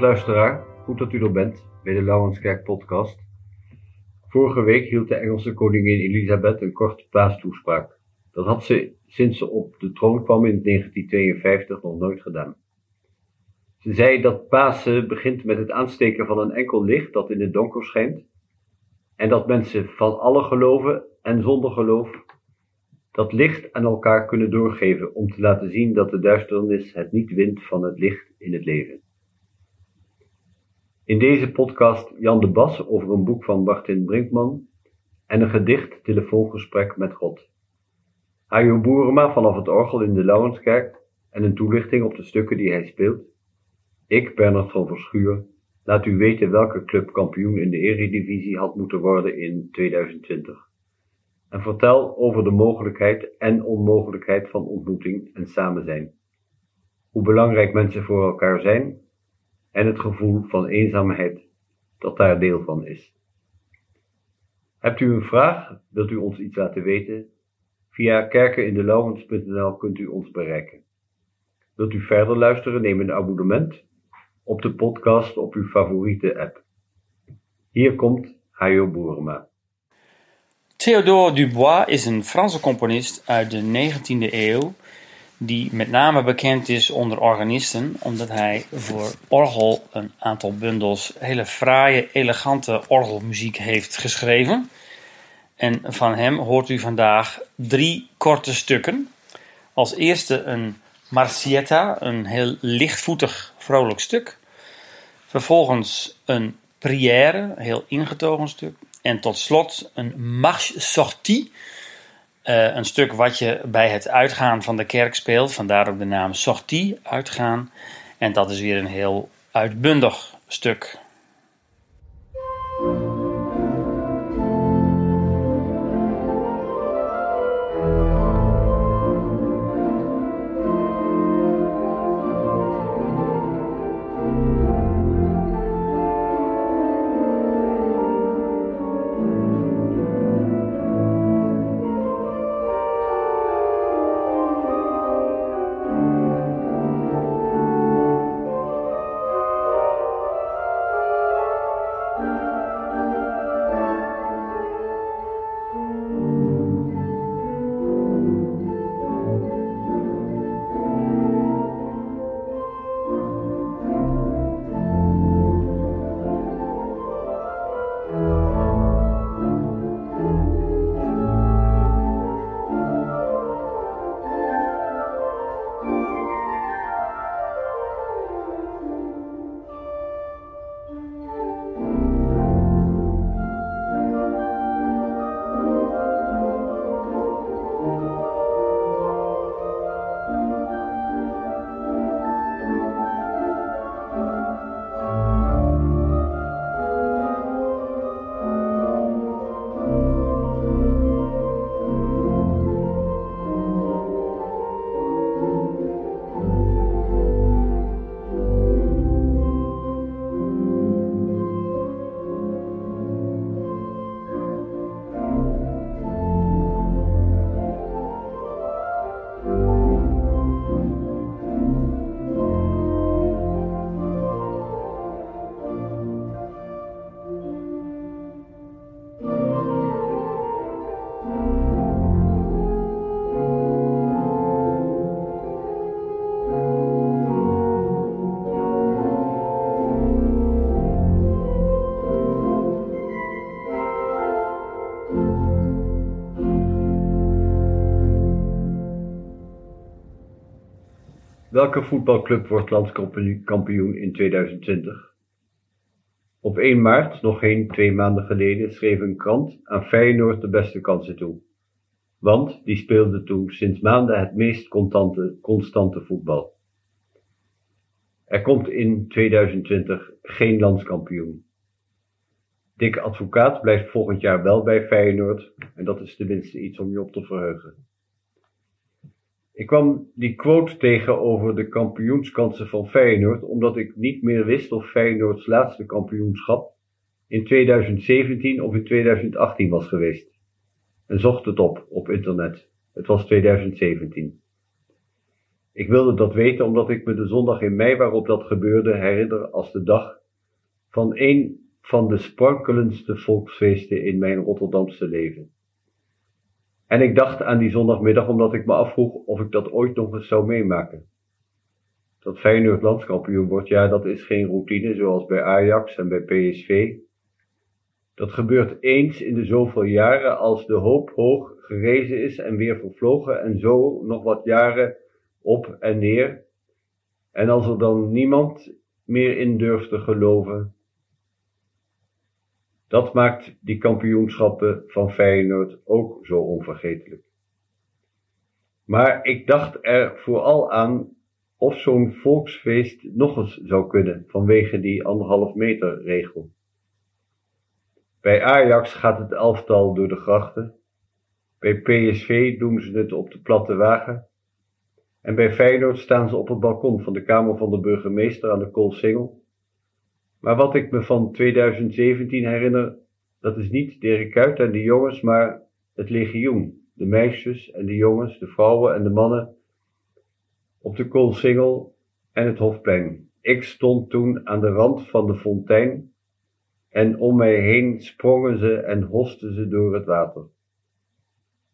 Luisteraar, goed dat u er bent bij de Lauwenskerk podcast. Vorige week hield de Engelse koningin Elisabeth een korte paastoespraak. Dat had ze sinds ze op de troon kwam in 1952 nog nooit gedaan. Ze zei dat Pasen begint met het aansteken van een enkel licht dat in het donker schijnt en dat mensen van alle geloven en zonder geloof dat licht aan elkaar kunnen doorgeven om te laten zien dat de duisternis het niet wint van het licht in het leven. In deze podcast Jan de Bas over een boek van Martin Brinkman en een gedicht telefoongesprek met God. Hajo Boerema vanaf het orgel in de Lauwenskerk en een toelichting op de stukken die hij speelt. Ik, Bernard van Verschuur, laat u weten welke club kampioen in de Eredivisie had moeten worden in 2020 en vertel over de mogelijkheid en onmogelijkheid van ontmoeting en samen zijn. Hoe belangrijk mensen voor elkaar zijn en het gevoel van eenzaamheid dat daar deel van is. Hebt u een vraag? Wilt u ons iets laten weten? Via kerkenindelauwens.nl kunt u ons bereiken. Wilt u verder luisteren? Neem een abonnement op de podcast op uw favoriete app. Hier komt Hayo Boerema. Théodore Dubois is een Franse componist uit de 19e eeuw die met name bekend is onder organisten omdat hij voor orgel een aantal bundels hele fraaie, elegante orgelmuziek heeft geschreven. En van hem hoort u vandaag drie korte stukken. Als eerste een Marcietta, een heel lichtvoetig vrolijk stuk. Vervolgens een Prière, een heel ingetogen stuk. En tot slot een marche sortie. Uh, een stuk wat je bij het uitgaan van de kerk speelt. Vandaar ook de naam sortie, uitgaan. En dat is weer een heel uitbundig stuk. Welke voetbalclub wordt landskampioen in 2020? Op 1 maart, nog geen twee maanden geleden, schreef een krant aan Feyenoord de beste kansen toe. Want die speelde toen sinds maanden het meest constante, constante voetbal. Er komt in 2020 geen landskampioen. Dick Advocaat blijft volgend jaar wel bij Feyenoord en dat is tenminste iets om je op te verheugen. Ik kwam die quote tegen over de kampioenskansen van Feyenoord, omdat ik niet meer wist of Feyenoords laatste kampioenschap in 2017 of in 2018 was geweest. En zocht het op op internet. Het was 2017. Ik wilde dat weten omdat ik me de zondag in mei waarop dat gebeurde herinner als de dag van een van de sprankelendste volksfeesten in mijn Rotterdamse leven. En ik dacht aan die zondagmiddag omdat ik me afvroeg of ik dat ooit nog eens zou meemaken. Dat Feyenoord landskampioen wordt, ja, dat is geen routine zoals bij Ajax en bij PSV. Dat gebeurt eens in de zoveel jaren als de hoop hoog gerezen is en weer vervlogen en zo nog wat jaren op en neer. En als er dan niemand meer in durft te geloven, dat maakt die kampioenschappen van Feyenoord ook zo onvergetelijk. Maar ik dacht er vooral aan of zo'n volksfeest nog eens zou kunnen vanwege die anderhalf meter regel. Bij Ajax gaat het elftal door de grachten. Bij PSV doen ze het op de platte wagen. En bij Feyenoord staan ze op het balkon van de Kamer van de Burgemeester aan de Koolsingel. Maar wat ik me van 2017 herinner, dat is niet Dirk Kuyt en de jongens, maar het legioen. De meisjes en de jongens, de vrouwen en de mannen op de Koolsingel en het Hofplein. Ik stond toen aan de rand van de fontein en om mij heen sprongen ze en hosten ze door het water.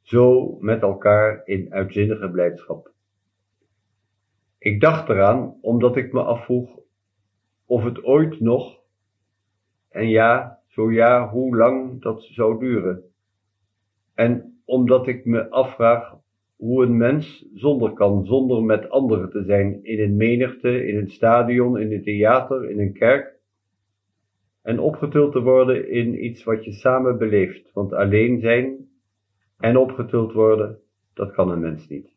Zo met elkaar in uitzinnige blijdschap. Ik dacht eraan omdat ik me afvroeg of het ooit nog, en ja, zo ja, hoe lang dat zou duren. En omdat ik me afvraag hoe een mens zonder kan, zonder met anderen te zijn, in een menigte, in een stadion, in een theater, in een kerk, en opgetild te worden in iets wat je samen beleeft. Want alleen zijn en opgetild worden, dat kan een mens niet.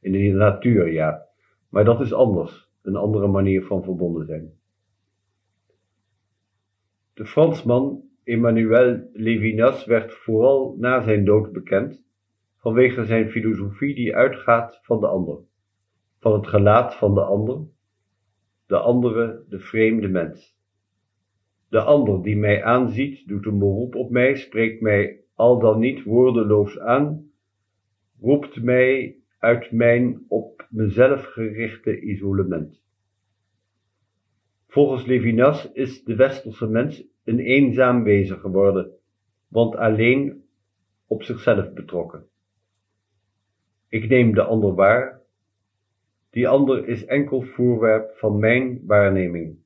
In de natuur, ja. Maar dat is anders. Een andere manier van verbonden zijn. De Fransman Emmanuel Levinas werd vooral na zijn dood bekend vanwege zijn filosofie die uitgaat van de ander, van het gelaat van de ander, de andere, de vreemde mens. De ander die mij aanziet, doet een beroep op mij, spreekt mij al dan niet woordeloos aan, roept mij uit mijn op mezelf gerichte isolement. Volgens Levinas is de westerse mens een eenzaam wezen geworden, want alleen op zichzelf betrokken. Ik neem de ander waar. Die ander is enkel voorwerp van mijn waarneming.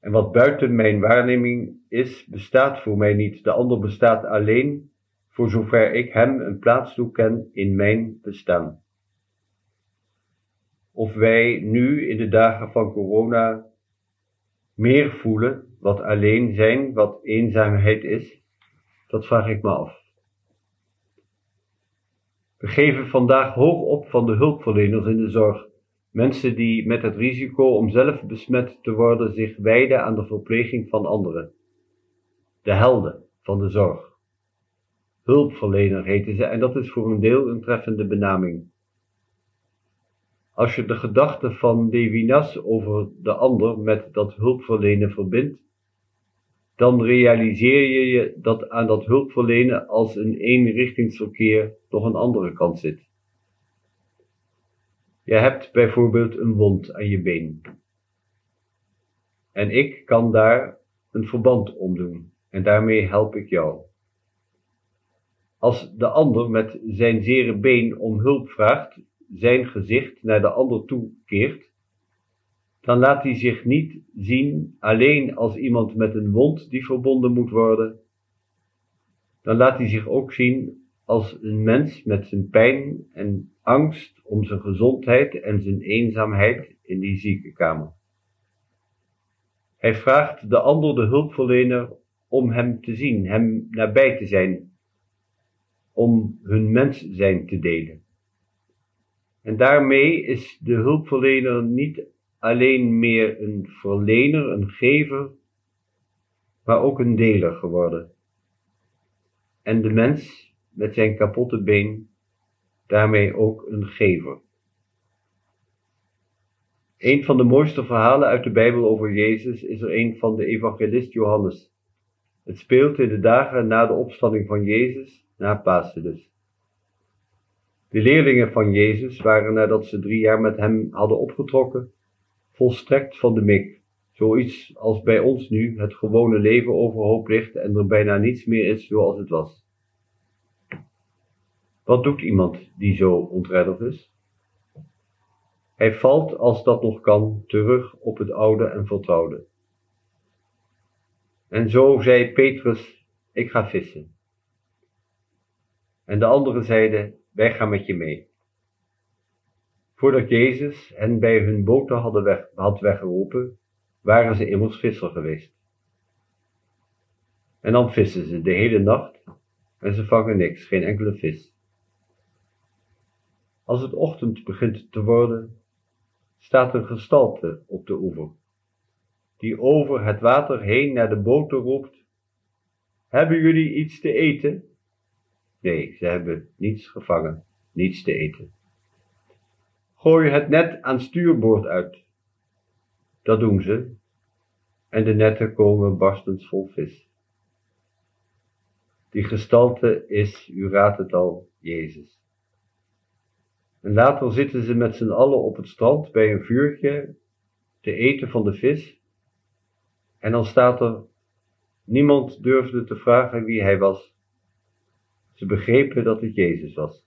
En wat buiten mijn waarneming is, bestaat voor mij niet. De ander bestaat alleen voor zover ik hem een plaats toeken in mijn bestaan. Of wij nu in de dagen van corona meer voelen wat alleen zijn, wat eenzaamheid is, dat vraag ik me af. We geven vandaag hoog op van de hulpverleners in de zorg. Mensen die met het risico om zelf besmet te worden zich wijden aan de verpleging van anderen. De helden van de zorg. Hulpverlener heten ze en dat is voor een deel een treffende benaming. Als je de gedachte van Levinas over de ander met dat hulpverlenen verbindt, dan realiseer je je dat aan dat hulpverlenen als een eenrichtingsverkeer nog een andere kant zit. Je hebt bijvoorbeeld een wond aan je been. En ik kan daar een verband om doen en daarmee help ik jou. Als de ander met zijn zere been om hulp vraagt, zijn gezicht naar de ander toekeert, dan laat hij zich niet zien alleen als iemand met een wond die verbonden moet worden. Dan laat hij zich ook zien als een mens met zijn pijn en angst om zijn gezondheid en zijn eenzaamheid in die ziekenkamer. Hij vraagt de ander, de hulpverlener, om hem te zien, hem nabij te zijn, om hun mens zijn te delen. En daarmee is de hulpverlener niet alleen meer een verlener, een gever, maar ook een deler geworden. En de mens met zijn kapotte been daarmee ook een gever. Een van de mooiste verhalen uit de Bijbel over Jezus is er een van de evangelist Johannes. Het speelt in de dagen na de opstanding van Jezus, na Pasen dus. De leerlingen van Jezus waren nadat ze drie jaar met hem hadden opgetrokken, volstrekt van de mik. Zoiets als bij ons nu het gewone leven overhoop ligt en er bijna niets meer is zoals het was. Wat doet iemand die zo ontredderd is? Hij valt, als dat nog kan, terug op het oude en vertrouwde. En zo zei Petrus, ik ga vissen. En de anderen zeiden, wij gaan met je mee. Voordat Jezus hen bij hun boten hadden weg, had weggeroepen, waren ze immers visser geweest. En dan vissen ze de hele nacht en ze vangen niks, geen enkele vis. Als het ochtend begint te worden, staat een gestalte op de oever, die over het water heen naar de boten roept: Hebben jullie iets te eten? Nee, ze hebben niets gevangen, niets te eten. Gooi het net aan stuurboord uit. Dat doen ze, en de netten komen barstens vol vis. Die gestalte is, u raadt het al, Jezus. En later zitten ze met z'n allen op het strand bij een vuurtje te eten van de vis. En dan staat er, niemand durfde te vragen wie hij was. Ze begrepen dat het Jezus was.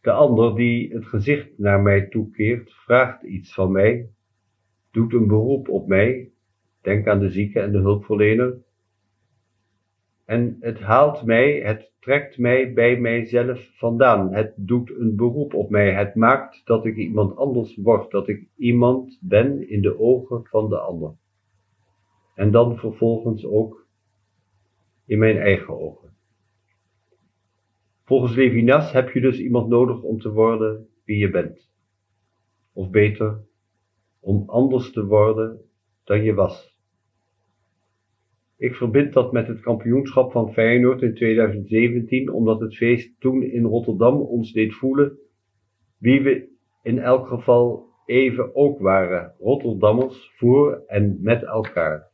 De ander die het gezicht naar mij toekeert, vraagt iets van mij, doet een beroep op mij, denk aan de zieke en de hulpverlener, en het haalt mij, het trekt mij bij mijzelf vandaan. Het doet een beroep op mij. Het maakt dat ik iemand anders word, dat ik iemand ben in de ogen van de ander. En dan vervolgens ook in mijn eigen ogen. Volgens Levinas heb je dus iemand nodig om te worden wie je bent. Of beter, om anders te worden dan je was. Ik verbind dat met het kampioenschap van Feyenoord in 2017, omdat het feest toen in Rotterdam ons deed voelen wie we in elk geval even ook waren, Rotterdammers voor en met elkaar.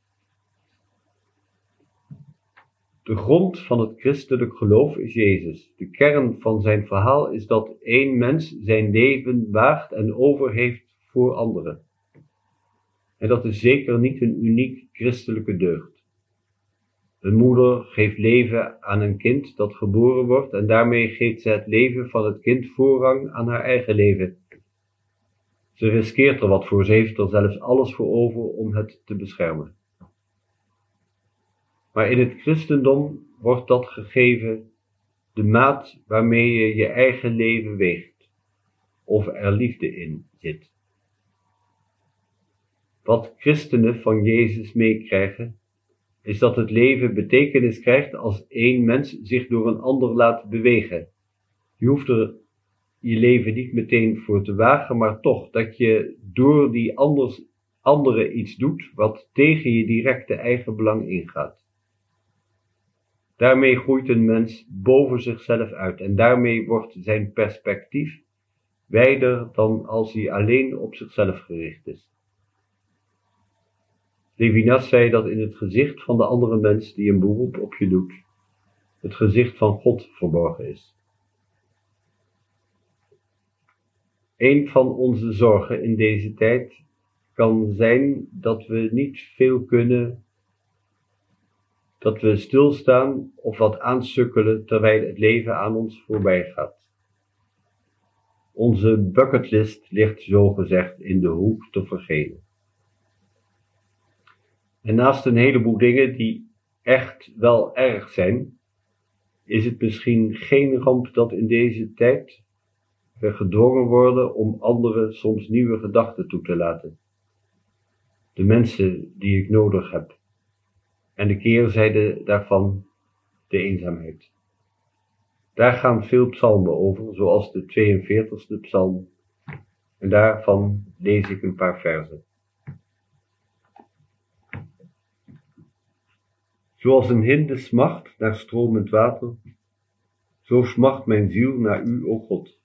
De grond van het christelijk geloof is Jezus. De kern van zijn verhaal is dat één mens zijn leven waagt en over heeft voor anderen. En dat is zeker niet een uniek christelijke deugd. Een moeder geeft leven aan een kind dat geboren wordt en daarmee geeft ze het leven van het kind voorrang aan haar eigen leven. Ze riskeert er wat voor, ze heeft er zelfs alles voor over om het te beschermen. Maar in het christendom wordt dat gegeven de maat waarmee je je eigen leven weegt, of er liefde in zit. Wat christenen van Jezus meekrijgen, is dat het leven betekenis krijgt als één mens zich door een ander laat bewegen. Je hoeft er je leven niet meteen voor te wagen, maar toch dat je door die anders, andere iets doet wat tegen je directe eigen belang ingaat. Daarmee groeit een mens boven zichzelf uit en daarmee wordt zijn perspectief wijder dan als hij alleen op zichzelf gericht is. Levinas zei dat in het gezicht van de andere mens die een beroep op je doet, het gezicht van God verborgen is. Een van onze zorgen in deze tijd kan zijn dat we niet veel kunnen, dat we stilstaan of wat aansukkelen terwijl het leven aan ons voorbij gaat. Onze bucketlist ligt zogezegd in de hoek te vergeten. En naast een heleboel dingen die echt wel erg zijn, is het misschien geen ramp dat in deze tijd we gedwongen worden om anderen soms nieuwe gedachten toe te laten. De mensen die ik nodig heb. En de keerzijde daarvan de eenzaamheid. Daar gaan veel psalmen over, zoals de 42e psalm. En daarvan lees ik een paar verzen. Zoals een hinde smacht naar stromend water, zo smacht mijn ziel naar u, o God.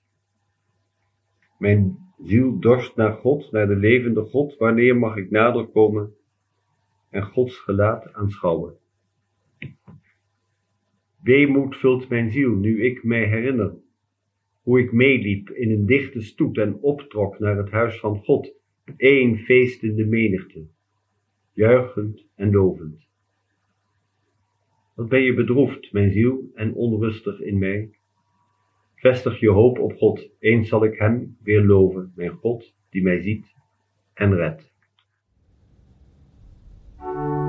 Mijn ziel dorst naar God, naar de levende God, wanneer mag ik nader komen en Gods gelaat aanschouwen. Weemoed vult mijn ziel nu ik mij herinner hoe ik meeliep in een dichte stoet en optrok naar het huis van God, één feestende menigte, juichend en lovend. Wat ben je bedroefd, mijn ziel, en onrustig in mij? Vestig je hoop op God, eens zal ik Hem weer loven, mijn God, die mij ziet en redt. thank you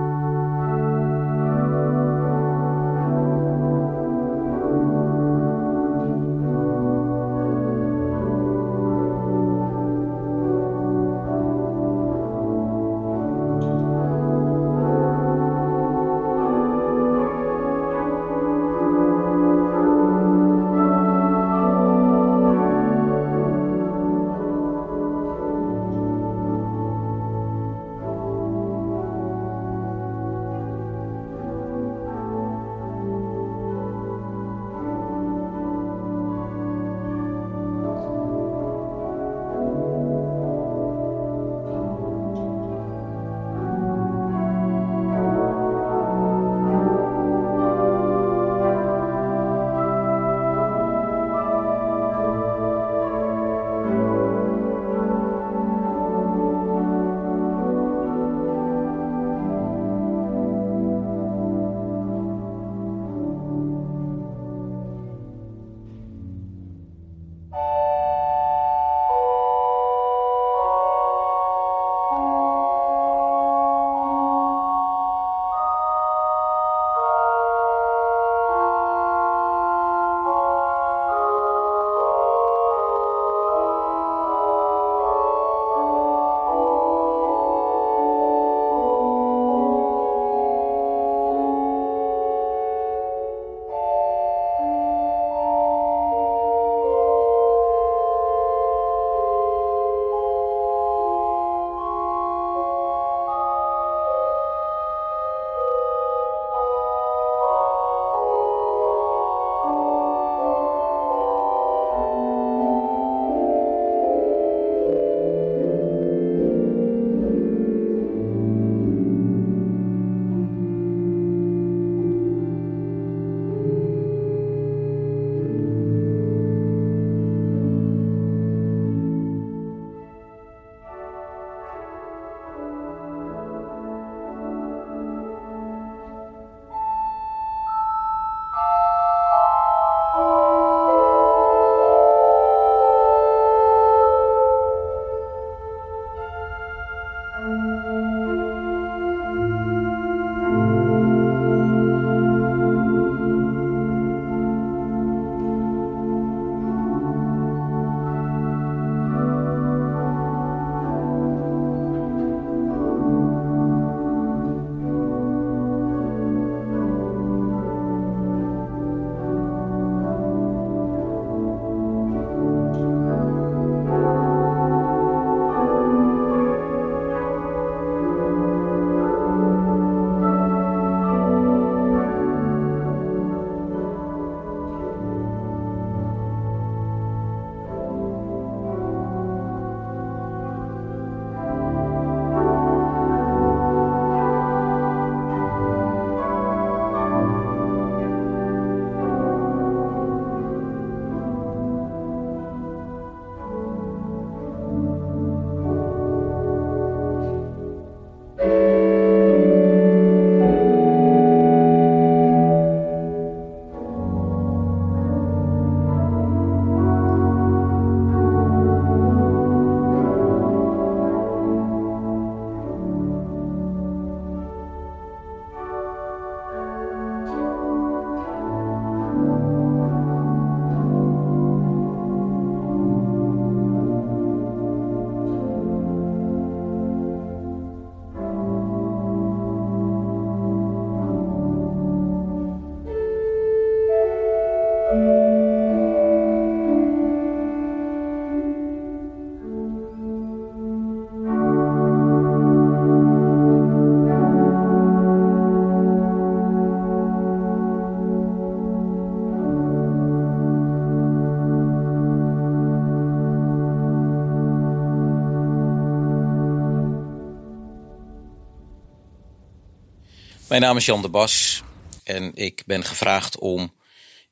Mijn naam is Jan de Bas En ik ben gevraagd om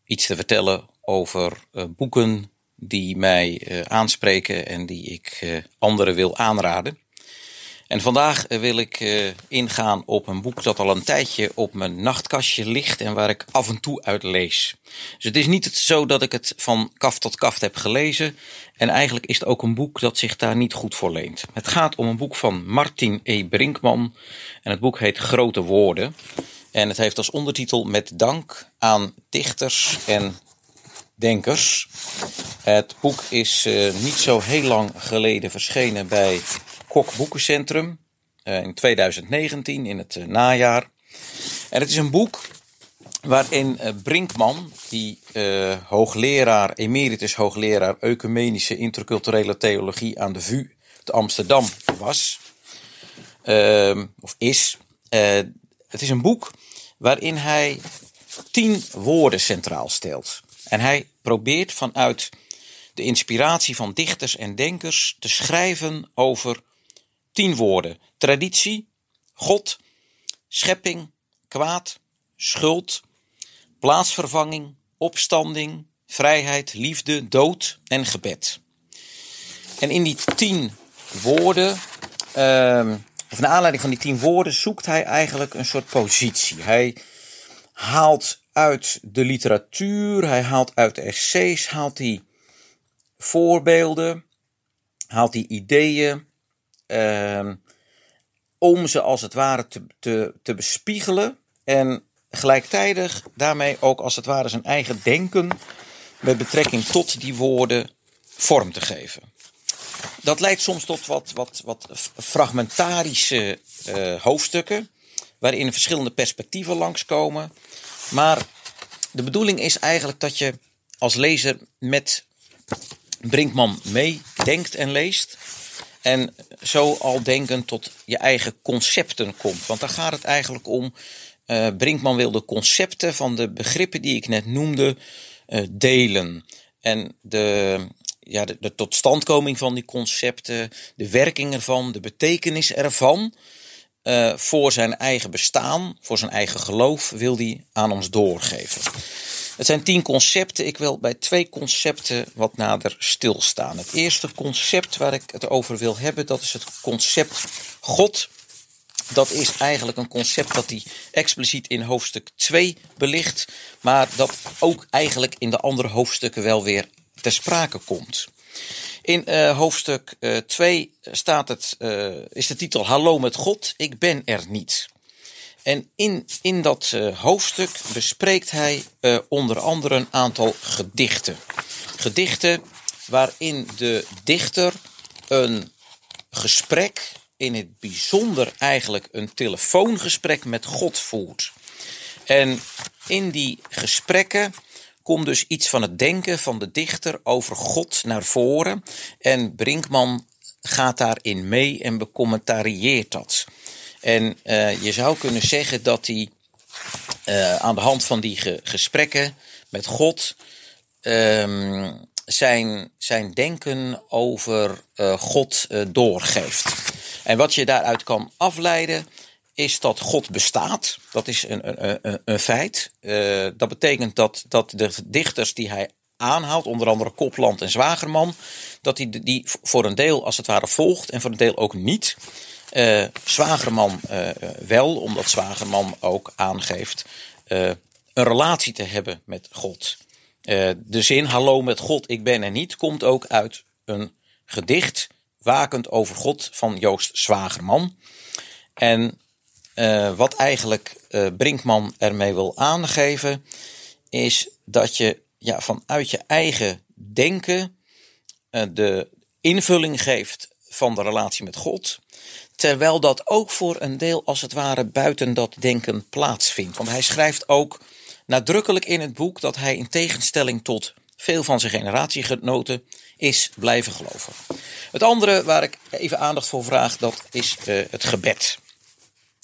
iets te vertellen over uh, boeken die mij uh, aanspreken en die ik uh, anderen wil aanraden. En vandaag wil ik ingaan op een boek dat al een tijdje op mijn nachtkastje ligt en waar ik af en toe uit lees. Dus het is niet zo dat ik het van kaft tot kaft heb gelezen. En eigenlijk is het ook een boek dat zich daar niet goed voor leent. Het gaat om een boek van Martin E. Brinkman. En het boek heet Grote Woorden. En het heeft als ondertitel Met dank aan dichters en denkers. Het boek is uh, niet zo heel lang geleden verschenen bij Kok Boekencentrum. Uh, in 2019, in het uh, najaar. En het is een boek waarin Brinkman, die hoogleraar, emeritus hoogleraar ecumenische interculturele theologie aan de VU te Amsterdam was, ehm, of is. het is een boek waarin hij tien woorden centraal stelt. En hij probeert vanuit de inspiratie van dichters en denkers te schrijven over tien woorden: traditie, God, schepping, kwaad, schuld, plaatsvervanging, opstanding, vrijheid, liefde, dood en gebed. En in die tien woorden, uh, of naar aanleiding van die tien woorden, zoekt hij eigenlijk een soort positie. Hij haalt uit de literatuur, hij haalt uit de essays, haalt hij voorbeelden, haalt hij ideeën, om ze als het ware te, te, te bespiegelen en gelijktijdig daarmee ook als het ware zijn eigen denken met betrekking tot die woorden vorm te geven. Dat leidt soms tot wat, wat, wat fragmentarische uh, hoofdstukken, waarin verschillende perspectieven langskomen. Maar de bedoeling is eigenlijk dat je als lezer met Brinkman meedenkt en leest. En zo al denken tot je eigen concepten komt. Want daar gaat het eigenlijk om. Uh, Brinkman wil de concepten van de begrippen die ik net noemde uh, delen. En de, ja, de, totstandkoming van die concepten, de werking ervan, de betekenis ervan. Uh, voor zijn eigen bestaan, voor zijn eigen geloof, wil hij aan ons doorgeven. Het zijn tien concepten. Ik wil bij twee concepten wat nader stilstaan. Het eerste concept waar ik het over wil hebben, dat is het concept God. Dat is eigenlijk een concept dat hij expliciet in hoofdstuk 2 belicht, maar dat ook eigenlijk in de andere hoofdstukken wel weer ter sprake komt. In uh, hoofdstuk 2 uh, staat het, uh, is de titel Hallo met God, ik ben er niet. En in, in dat hoofdstuk bespreekt hij onder andere een aantal gedichten. Gedichten waarin de dichter een gesprek, in het bijzonder eigenlijk een telefoongesprek met God voert. En in die gesprekken komt dus iets van het denken van de dichter over God naar voren. En Brinkman gaat daarin mee en becommentarieert dat. En uh, je zou kunnen zeggen dat hij uh, aan de hand van die ge gesprekken met God um, zijn, zijn denken over uh, God doorgeeft. En wat je daaruit kan afleiden is dat God bestaat. Dat is een, een, een feit. Dat betekent dat, dat de dichters die hij aanhaalt, onder andere Kopland en Zwagerman, dat hij die voor een deel als het ware volgt en voor een deel ook niet. Uh, Zwagerman uh, wel, omdat Zwagerman ook aangeeft een relatie te hebben met God. de zin Hallo met God, ik ben er niet, komt ook uit een gedicht Wakend over God van Joost Zwagerman. En wat eigenlijk Brinkman ermee wil aangeven, is dat je ja, vanuit je eigen denken de invulling geeft van de relatie met God. Terwijl dat ook voor een deel als het ware buiten dat denken plaatsvindt. Want hij schrijft ook nadrukkelijk in het boek dat hij in tegenstelling tot veel van zijn generatiegenoten is blijven geloven. Het andere waar ik even aandacht voor vraag, dat is het gebed.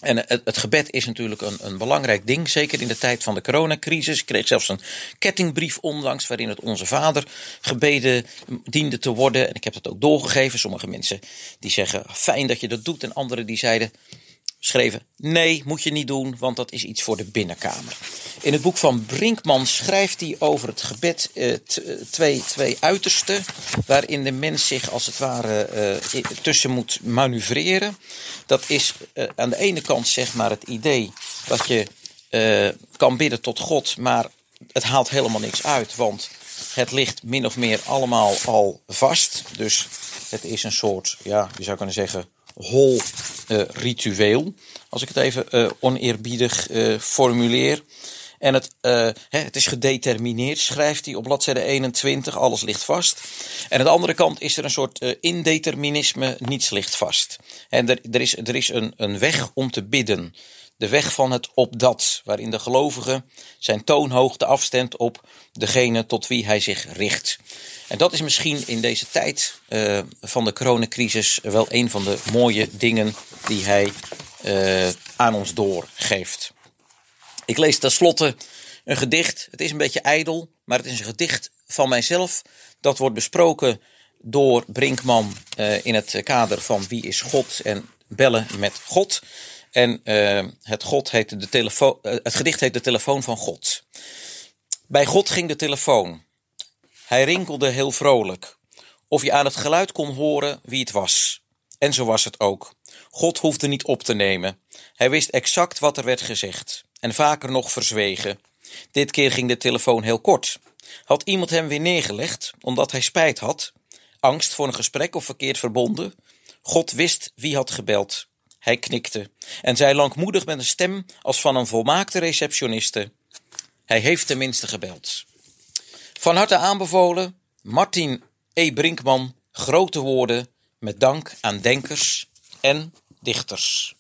En het, gebed is natuurlijk een, een, belangrijk ding, zeker in de tijd van de coronacrisis. Ik kreeg zelfs een kettingbrief onlangs waarin het Onze Vader gebeden diende te worden. En ik heb dat ook doorgegeven. Sommige mensen die zeggen fijn dat je dat doet en anderen die zeiden schreven: nee, moet je niet doen, want dat is iets voor de binnenkamer. In het boek van Brinkman schrijft hij over het gebed eh, twee, twee uitersten, waarin de mens zich als het ware eh, tussen moet manoeuvreren. Dat is eh, aan de ene kant zeg maar het idee dat je eh, kan bidden tot God, maar het haalt helemaal niks uit, want het ligt min of meer allemaal al vast. Dus het is een soort, ja, je zou kunnen zeggen, hol uh, ritueel. Als ik het even uh, oneerbiedig uh, formuleer. En het, het is gedetermineerd, schrijft hij op bladzijde 21, alles ligt vast. En aan de andere kant is er een soort indeterminisme, niets ligt vast. En er, er is, er is een, een weg om te bidden. De weg van het opdat, waarin de gelovige zijn toonhoogte afstemt op degene tot wie hij zich richt. En dat is misschien in deze tijd uh, van de coronacrisis wel een van de mooie dingen die hij uh, aan ons doorgeeft. Ik lees tenslotte een gedicht. Het is een beetje ijdel, maar het is een gedicht van mijzelf. Dat wordt besproken door Brinkman uh, in het kader van Wie is God en bellen met God. En het, God heet de telefoon, het gedicht heet De Telefoon van God. Bij God ging de telefoon. Hij rinkelde heel vrolijk. Of je aan het geluid kon horen wie het was. En zo was het ook. God hoefde niet op te nemen. Hij wist exact wat er werd gezegd. En vaker nog verzwegen. Dit keer ging de telefoon heel kort. Had iemand hem weer neergelegd omdat hij spijt had? Angst voor een gesprek of verkeerd verbonden? God wist wie had gebeld. Hij knikte en zei langmoedig met een stem als van een volmaakte receptioniste: Hij heeft tenminste gebeld. Van harte aanbevolen, Martin E. Brinkman, Grote Woorden, met dank aan denkers en dichters.